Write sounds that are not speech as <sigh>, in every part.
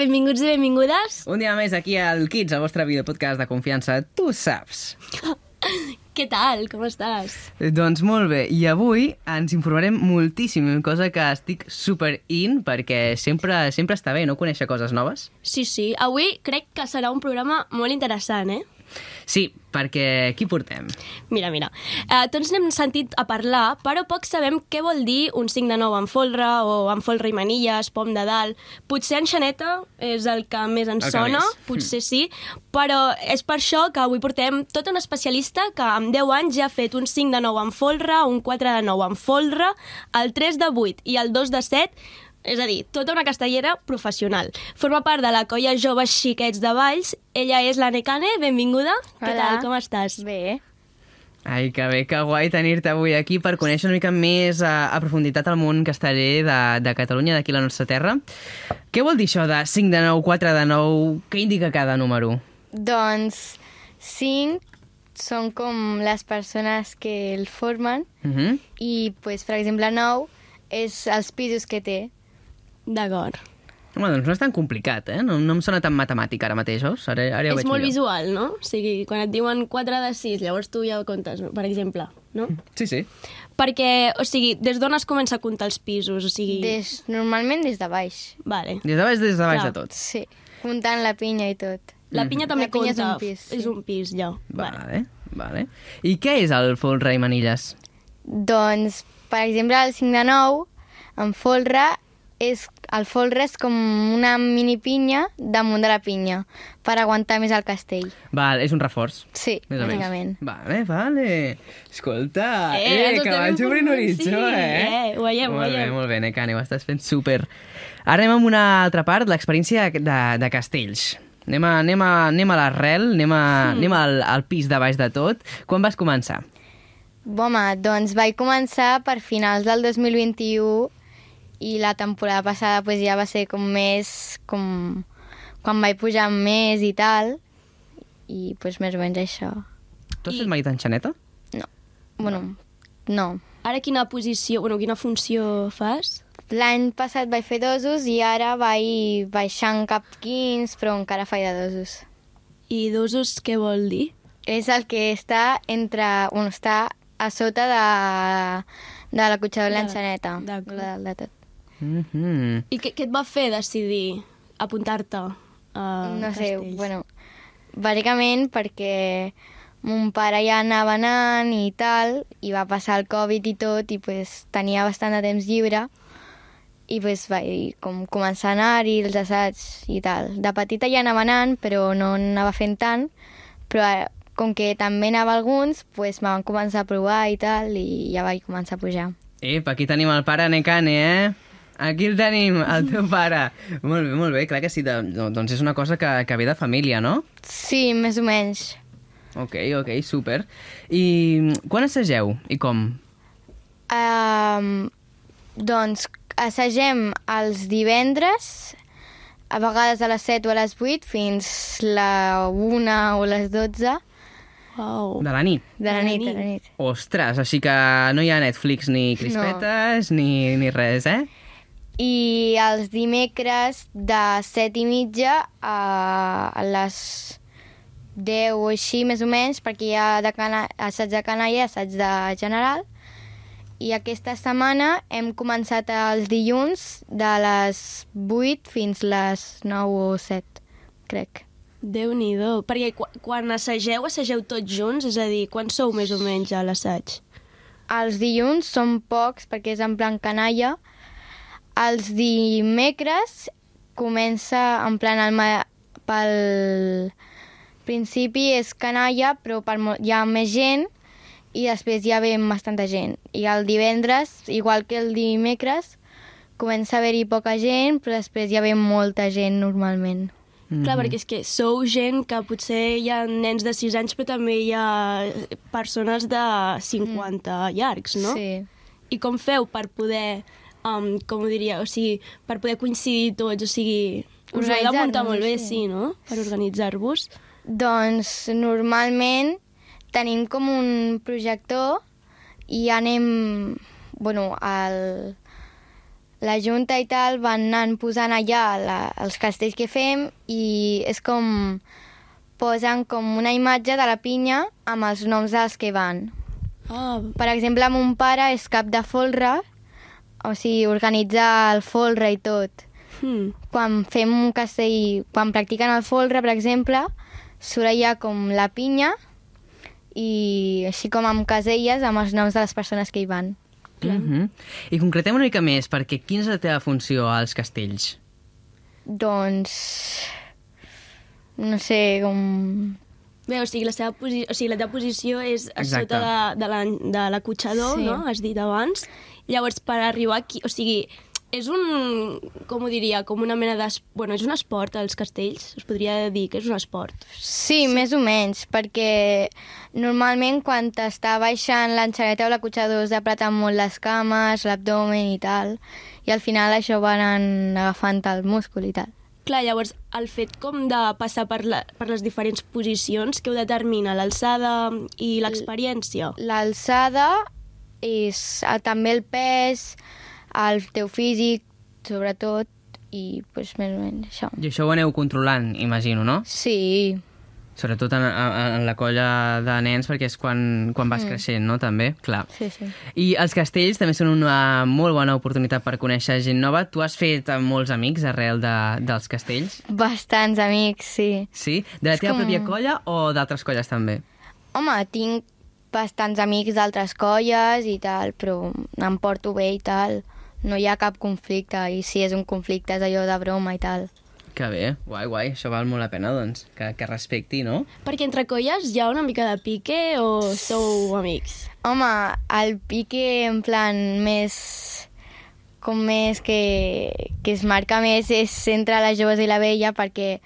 benvinguts i benvingudes. Un dia més aquí al Kids, el vostre videopodcast de confiança. Tu saps. <laughs> Què tal? Com estàs? Doncs molt bé, i avui ens informarem moltíssim, cosa que estic super in, perquè sempre, sempre està bé, no?, conèixer coses noves. Sí, sí. Avui crec que serà un programa molt interessant, eh? Sí, perquè qui portem? Mira, mira. Eh, tots n'hem sentit a parlar, però poc sabem què vol dir un 5 de 9 amb folre o amb folre i manilles, pom de dalt. Potser enxaneta és el que més ens El sona, més. potser sí, però és per això que avui portem tot un especialista que amb 10 anys ja ha fet un 5 de 9 amb folre, un 4 de 9 amb folre, el 3 de 8 i el 2 de 7 és a dir, tota una castellera professional. Forma part de la colla Joves Xiquets de Valls. Ella és la Necane, benvinguda. Què Hola. tal, com estàs? Bé. Ai, que bé, que guai tenir-te avui aquí per conèixer una mica més a, a profunditat el món casteller de, de Catalunya, d'aquí la nostra terra. Què vol dir això de 5 de 9, 4 de 9? Què indica cada número? Doncs cinc són com les persones que el formen Uh -huh. i, pues, per exemple, nou és els pisos que té. D'acord. Home, doncs no és tan complicat, eh? No, no em sona tan matemàtic ara mateix, veus? Ara, ara ja ho és veig molt millor. visual, no? O sigui, quan et diuen 4 de 6, llavors tu ja ho comptes, per exemple, no? Sí, sí. Perquè, o sigui, des d'on es comença a comptar els pisos? O sigui... Des, normalment des de baix. Vale. Des de baix, des de baix Clar. de tot. Sí, comptant la pinya i tot. La pinya també La pinya és compta. un pis, sí. És un pis, ja. Vale. Vale, vale. I què és el folre i manilles? Doncs, per exemple, el 5 de 9, en folre, és, el folre és com una mini pinya damunt de la pinya, per aguantar més el castell. Val, és un reforç. Sí, Més bàsicament. Vale, vale. Escolta, Eh, eh, que vaig obrint horitzó, sí, eh? eh, ho veiem, ho molt bé, veiem. molt bé, Necani, ho estàs fent super. Ara anem amb una altra part, l'experiència de, de castells. Anem a, anem a, anem a l'arrel, anem, a, Hmm. anem al, al pis de baix de tot. Quan vas començar? Home, doncs vaig començar per finals del 2021 i la temporada passada pues, ja va ser com més... com quan vaig pujar més i tal i pues, més o menys això. Tu has I- fet mai d'enxaneta? No. Bueno, no. Ara quina posició, bueno, quina funció fas? L'any passat vaig fer dosos i ara vaig baixant cap 15, però encara faig de dosos. I dosos què vol dir? És el que està entre... Bueno, està a sota de, de la cotxadora de De- l'enxaneta. d'acord. De, de tot. Mm -hmm. I què, què et va fer decidir apuntar-te a no sé, castells? bueno, bàsicament perquè mon pare ja anava anant i tal, i va passar el Covid i tot, i pues, tenia bastant de temps lliure, i pues, vaig com, començar a anar-hi, els assaigs i tal. De petita ja anava anant, però no anava fent tant, però ara, com que també anava alguns, pues, me van començar a provar i tal, i ja vaig començar a pujar. Ep, aquí tenim el pare Necane, eh? Aquí el tenim, el teu pare. molt bé, molt bé, clar que sí. De, no, doncs és una cosa que, que ve de família, no? Sí, més o menys. Ok, ok, super. I quan assageu i com? Um, doncs assagem els divendres, a vegades a les 7 o a les 8, fins la 1 o les 12 Wow. De la nit. de la nit. De la nit. Ostres, així que no hi ha Netflix ni crispetes ni, ni res, eh? I els dimecres de 7 i mitja a, les 10 o així, més o menys, perquè hi ha de cana, assaig de canalla i assaig de general. I aquesta setmana hem començat els dilluns de les 8 fins les 9 o 7, crec. Déu-n'hi-do. Perquè qu quan assageu, assageu tots junts? És a dir, quan sou més o menys a l'assaig? Els dilluns són pocs perquè és en plan canalla. Els dimecres comença en plan el ma... pel principi és canalla però per mo... hi ha més gent i després ja ve bastanta gent. I el divendres, igual que el dimecres, comença a haver-hi poca gent però després ja ve molta gent normalment. Mm -hmm. Clar, perquè és que sou gent que potser hi ha nens de 6 anys, però també hi ha persones de 50 llargs, no? Sí. I com feu per poder, um, com ho diria, o sigui, per poder coincidir tots, o sigui, us heu Organitzar-nos, molt bé, sí. sí, no?, per organitzar-vos. Doncs normalment tenim com un projector i anem bueno, al, la Junta i tal van anant posant allà la, els castells que fem i és com posen com una imatge de la pinya amb els noms dels que van. Ah, Per exemple, mon pare és cap de folre, o sigui, organitza el folre i tot. hmm. Quan fem un castell, quan practiquen el folre, per exemple, surt allà com la pinya i així com amb caselles amb els noms de les persones que hi van. Mhm. I concretem una mica més, perquè quina és la teva funció als castells? Doncs... No sé, com... Bé, o sigui, la, seva posi... o sigui, la teva posició és a Exacte. sota de, de la- de l'acotxador, Sí. no? Has dit abans. Llavors, per arribar aquí... O sigui, és un... Com ho diria? Com una mena de... Bueno, és un esport, els castells. Es podria dir que és un esport. Sí, més o menys, perquè normalment quan t'està baixant l'enxaneta o l'acotxador has d'apretar molt les cames, l'abdomen i tal, i al final això van agafant el múscul i tal. Clar, llavors, el fet com de passar per, la, per les diferents posicions, que ho determina l'alçada i l'experiència? L'alçada és eh, també el pes, el teu físic, sobretot, i pues, més o menys això. I això ho aneu controlant, imagino, no? Sí, Sobretot en, en, en la colla de nens, perquè és quan, quan vas creixent, no? També, clar. sí, sí. I els castells també són una molt bona oportunitat per conèixer gent nova. Tu has fet molts amics arrel de, dels castells? Bastants amics, sí. Sí? De la És teva com- pròpia colla o d'altres colles també? Home, tinc bastants amics d'altres colles i tal, però em porto bé i tal. No hi ha cap conflicte, i si és un conflicte és allò de broma i tal. Que bé, guai, guai, això val molt la pena, doncs, que, que respecti, no? Perquè entre colles hi ha una mica de pique o sou amics? Home, el pique en plan més com més que, que es marca més és entre les joves i la vella perquè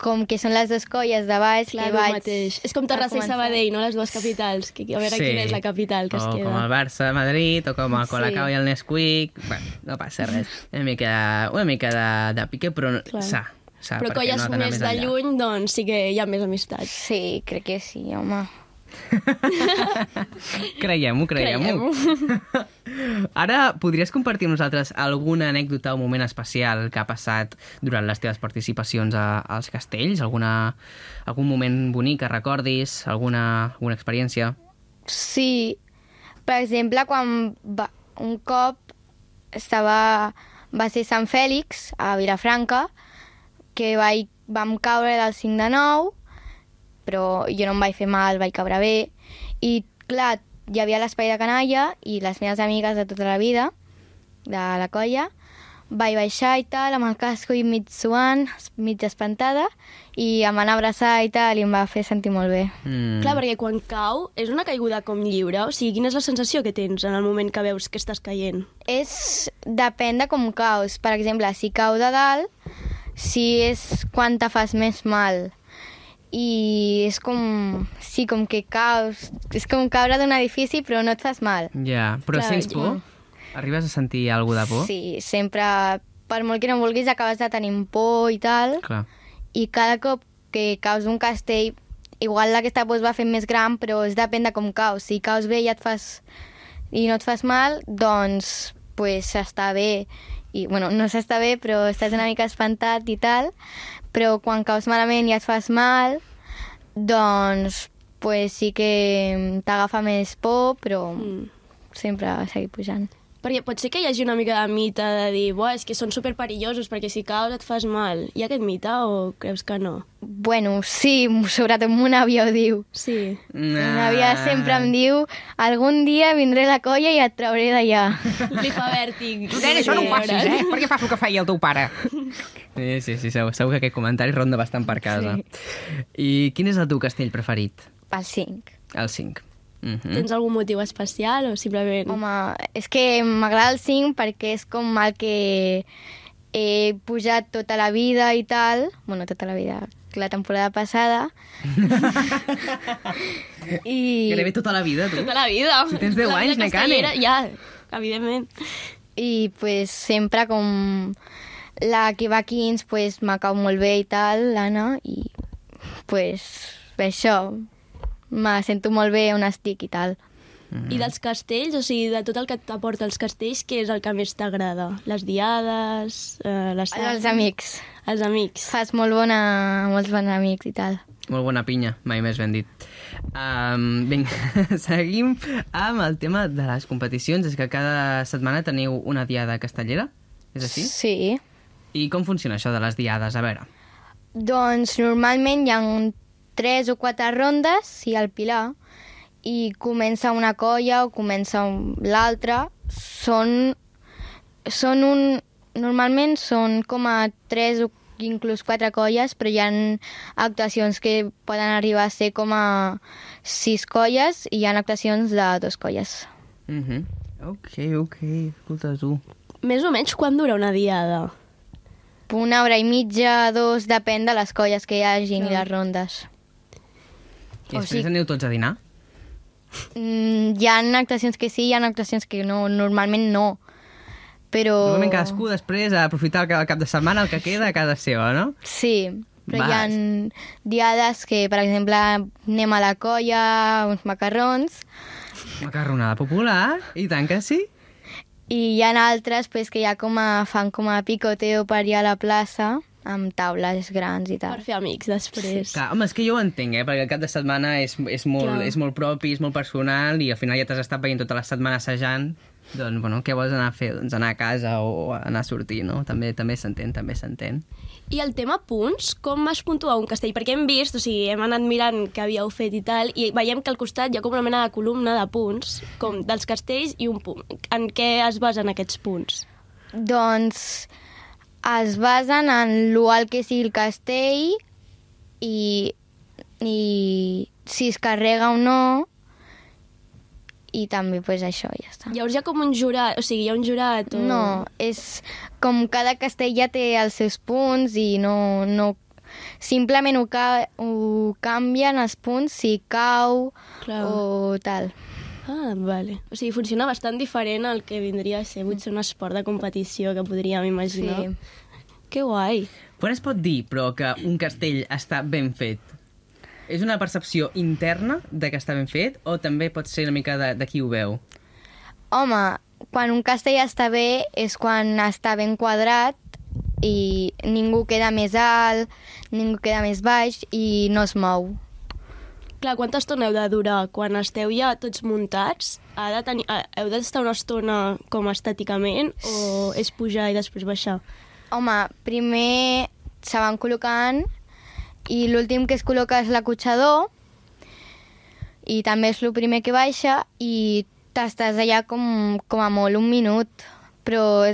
com que són les dues colles de baix Clar, que vaig mateix. És com Terrassa i. Sabadell, no? Les dues capitals. Que, a veure quina és la capital que es o queda. com el Barça, Madrid, o com el Sí. Colacao i el Nesquik... Bueno, no passa res. Una mica, una mica de, de pique, però Clar. sa. sa Però colles no d'anar més de lluny, doncs sí que hi ha més amistat. Sí, crec que sí, home. <laughs> Creiem-ho, creiem-ho. <laughs> Ara, podries compartir amb nosaltres alguna anècdota o moment especial que ha passat durant les teves participacions a, als castells? Alguna, algun moment bonic que recordis? Alguna, alguna experiència? Sí, per exemple, quan va, un cop estava, va ser Sant Fèlix, a Vilafranca, que vaig, vam caure del 5 de 9, però jo no em vaig fer mal, vaig caure bé, i clar, hi havia l'espai de canalla i les meves amigues de tota la vida, de la colla, vaig baixar i tal, amb el casco i mig suant, mig espantada, i em van abraçar i tal, i em va fer sentir molt bé. Mm. Clar, perquè quan cau és una caiguda com lliure. O sigui, quina és la sensació que tens en el moment que veus que estàs caient? És... depèn de com caus. Per exemple, si cau de dalt, si és quan te fas més mal. I és com... Sí, com que caus... És com caure d'un edifici però no et fas mal. Ja, però Clar, sents por? Arribes a sentir alguna de por? Sí, sempre... Per molt que no vulguis, acabes de tenir por i tal. Clar. I cada cop que caus d'un castell, igual aquesta por es va fent més gran, però és depèn de com caus. Si caus bé i et fas... i no et fas mal, doncs pues, està bé. I, bueno, no s'està bé, però estàs una mica espantat i tal. Però quan caus malament i et fas mal, doncs pues, sí que t'agafa més por, però Mm. sempre seguir pujant. Perquè pot ser que hi hagi una mica de mite de dir Buah, és que són superperillosos perquè si caus et fas mal. Hi ha aquest mite o creus que no? Bueno, sí, sobretot mon àvia ho diu. Sí. Mon àvia sempre em diu algun dia vindré a la colla i et trauré d'allà. Li fa vèrtic. Nen, això no ho facis, eh? Per què fas el que feia el teu pare? Sí, sí, sí, segur, segur que aquest comentari ronda bastant per casa. Sí. I quin és el teu castell preferit? Pel 5. El 5. Mm -hmm. Tens algun motiu especial o simplement... Home, és que m'agrada el 5 perquè és com el que he pujat tota la vida i tal. Bueno, tota la vida, la temporada passada. <laughs> I, Gairebé tota la vida, tu. Tota la vida. Si tens 10 La vida anys, Necane. Ja, evidentment. I pues sempre com la que va a Quins pues, m'ha cau molt bé i tal, l'Anna, i pues això, me sento molt bé on estic i tal. I dels castells, o sigui, de tot el que t'aporta els castells, què és el que més t'agrada? Les diades, eh, les... Els amics. Els amics. Fas molt bona, molts bons amics i tal. Molt bona pinya, mai més ben dit. Um, vinga, <laughs> seguim amb el tema de les competicions. És que cada setmana teniu una diada castellera, és així? Sí. I com funciona això de les diades? A veure. Doncs normalment hi ha tres o quatre rondes, i el Pilar, i comença una colla o comença un- l'altra. Són, són un... Normalment són com a tres o inclús quatre colles, però hi ha actuacions que poden arribar a ser com a sis colles i hi ha actuacions de dos colles. Mm -hmm. Ok, ok, escolta tu. Més o menys quan dura una diada? Una hora i mitja, dos, depèn de les colles que hi hagin i Clar. les rondes. I O després sigui- aneu tots a dinar? Mm, hi ha actuacions que sí, hi ha actuacions que no, normalment no. Però... Normalment cadascú després a aprofitar el cap de setmana el que queda a casa seva, no? Sí, però hi ha Vas. diades que, per exemple, anem a la colla, uns macarrons, Macarronada popular, i tant que sí. i hi ha altres pues, que ja com a, fan com a picoteo per allà a la plaça, amb taules grans i Per tal. fer amics després. Clar, home, és que jo ho entenc, eh? perquè el cap de setmana és, és, molt, Clar. és molt propi, és molt personal, i al final ja t'has estat veient tota la setmana assajant, doncs, bueno, què vols anar a fer? Doncs anar a casa o anar a sortir, no? També també s'entén, també s'entén. I el tema punts, com es puntua un castell? Perquè hem vist, o sigui, hem anat mirant què havíeu fet i tal, i veiem que al costat hi ha com una mena de columna de punts, com dels castells i un punt. En què es basen aquests punts? Doncs es basen en l'ual que sigui el castell i, i si es carrega o no i també pues, això, ja està. Llavors hi ha com un jurat, o sigui, hi ha un jurat o... No, és com cada castell ja té els seus punts i no... no simplement ho, ca ho canvien els punts si cau Clar. o tal. Ah, vale. O sigui, funciona bastant diferent al que vindria a ser potser un esport de competició que podríem imaginar. Sí. Que guai. Quan es pot dir, però, que un castell està ben fet? És una percepció interna de que està ben fet o també pot ser una mica de, de qui ho veu? Home, quan un castell està bé és quan està ben quadrat i ningú queda més alt, ningú queda més baix i no es mou. Clar, quanta estona heu de durar? Quan esteu ja tots muntats, ha de tenir, ha- heu d'estar una estona com estàticament o és pujar i després baixar? Home, primer se van col·locant i l'últim que es col·loca és l'acotxador i també és el primer que baixa i t'estàs allà com, com a molt un minut però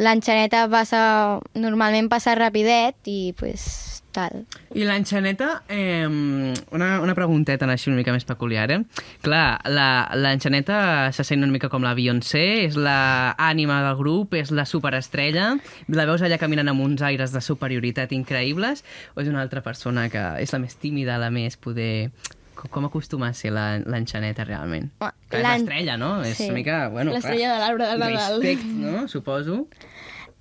l'enxaneta passa, normalment passa rapidet i pues, tal. I l'enxaneta, eh, una, una pregunteta així una mica més peculiar, eh? Clar, la- l'enxaneta se sent una mica com la Beyoncé, és la ànima del grup, és la superestrella, la veus allà caminant amb uns aires de superioritat increïbles, o és una altra persona que és la més tímida, la més poder... Com, acostuma a ser la- l'enxaneta realment? És l'estrella, no? És Sí. una mica... Bueno, L'estrella de l'arbre de Nadal. Respect, no? Suposo.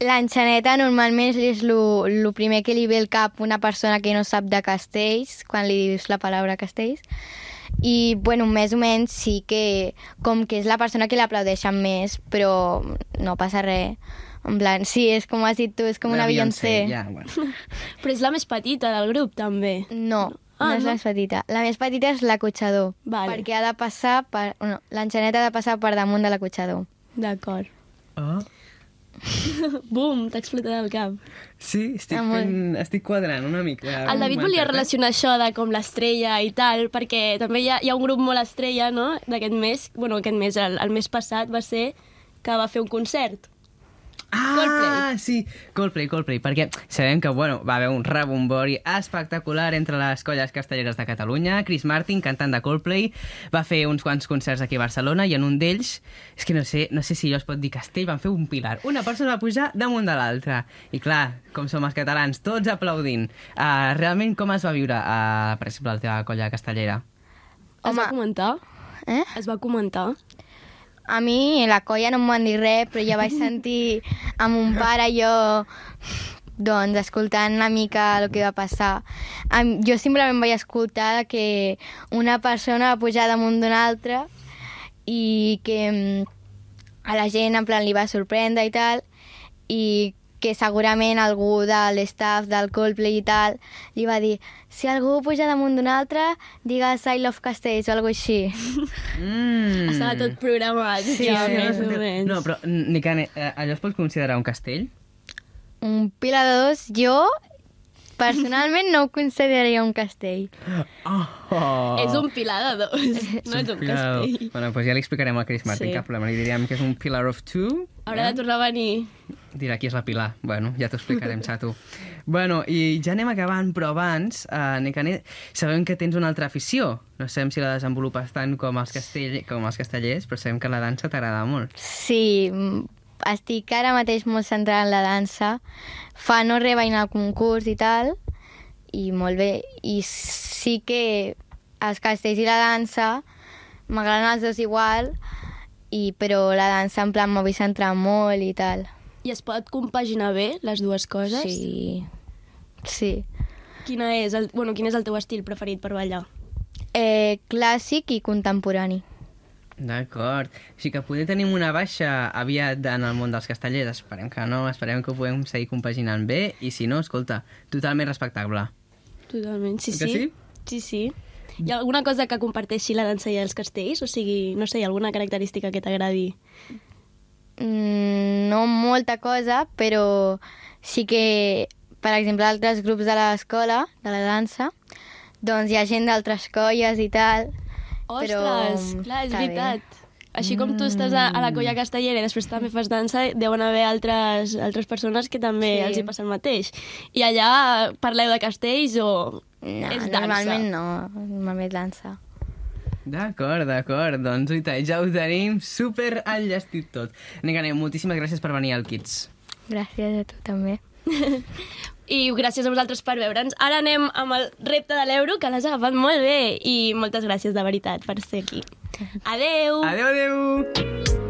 L'enxaneta normalment és el primer que li ve al cap una persona que no sap de castells, quan li dius la paraula castells. I, bueno, més o menys sí que, com que és la persona que l'aplaudeixen més, però no passa res. En plan, sí, és com has dit tu, és com La una Beyoncé. Ja, bueno. <laughs> Però és la més petita del grup, també. No, Ah, no és no? la més petita. La més petita és l'acotxador, Vale. perquè ha de passar per... No, l'enxaneta ha de passar per damunt de l'acotxador. D'acord. Oh. <laughs> Bum, t'ha explotat el cap. Sí, estic, Ah, fent, estic quadrant una mica. El David volia relacionar això de com l'estrella i tal, perquè també hi ha, hi ha un grup molt estrella, no?, d'aquest mes, bueno, aquest mes, el, el mes passat va ser que va fer un concert. Ah, Coldplay. sí, Coldplay, Coldplay, perquè sabem que, bueno, va haver un rebombori espectacular entre les colles castelleres de Catalunya. Chris Martin, cantant de Coldplay, va fer uns quants concerts aquí a Barcelona i en un d'ells, és que no sé, no sé si jo es pot dir castell, van fer un pilar. Una persona va pujar damunt de l'altra. I clar, com som els catalans, tots aplaudint. Uh, realment, com es va viure, uh, per exemple, la teva colla castellera? Es Home. va comentar? Eh? Es va comentar? A mi la colla no em van dir res, però ja vaig sentir a mon pare jo doncs, escoltant una mica el que va passar. Jo simplement vaig escoltar que una persona va pujar damunt d'una altra i que mm, a la gent en plan li va sorprendre i tal i que segurament algú de l'staff del Coldplay i tal li va dir si algú puja damunt d'un altre digues I love castells o alguna així. Mm. Estava tot programat, Sí, ja, sí. més o menys. No, però, Nicane, eh, allò es pot considerar un castell? Un pilar de dos, jo personalment no ho consideraria un castell. Oh. És un pilar de dos, no és un Pilar- castell. Bueno, doncs ja li explicarem al Chris Martin, Sí. cap problema. Li diríem que és un pillar of two. Haurà de tornar a venir. Dirà qui és la Pilar. Bueno, ja t'ho explicarem, <laughs> xato. Bueno, i ja anem acabant, però abans, uh, Nicane, sabem que tens una altra afició. No sabem si la desenvolupes tant com els, castell, com els castellers, però sabem que la dansa t'agrada molt. Sí, estic ara mateix molt centrada en la dansa. Fa no res vaig anar al concurs i tal, i molt bé. I sí que els castells i la dansa m'agraden els dos igual, i, però la dansa en plan m'ho vull centrar molt i tal. I es pot compaginar bé les dues coses? Sí. Sí. Quina és el, bueno, quin és el teu estil preferit per ballar? Eh, clàssic i contemporani. D'acord. O sigui que poder tenim una baixa aviat en el món dels castellers. Esperem que no, esperem que ho puguem seguir compaginant bé, i si no, escolta, totalment respectable. Totalment, sí, Que sí. sí? Sí, sí. Hi ha alguna cosa que comparteixi la dansa i els castells? O sigui, no sé, alguna característica que t'agradi? Mm, no molta cosa, però sí que, per exemple, altres grups de l'escola, de la dansa, doncs hi ha gent d'altres colles i tal. Ostres, però clar, és està bé. veritat. Així com tu estàs a, a la colla castellera i després també fas dansa, deuen haver altres, altres persones que també Sí. els hi passa el mateix. I allà parleu de castells o No, és dansa? normalment no, normalment dansa. D'acord, d'acord. Doncs, uita, ja ho tenim super enllestit tot. Nicane, moltíssimes gràcies per venir al Kids. Gràcies a tu també. <laughs> I gràcies a vosaltres per veure'ns. Ara anem amb el repte de l'euro, que l'has agafat molt bé. I moltes gràcies, de veritat, per ser aquí. Adeu! Adeu, adeu!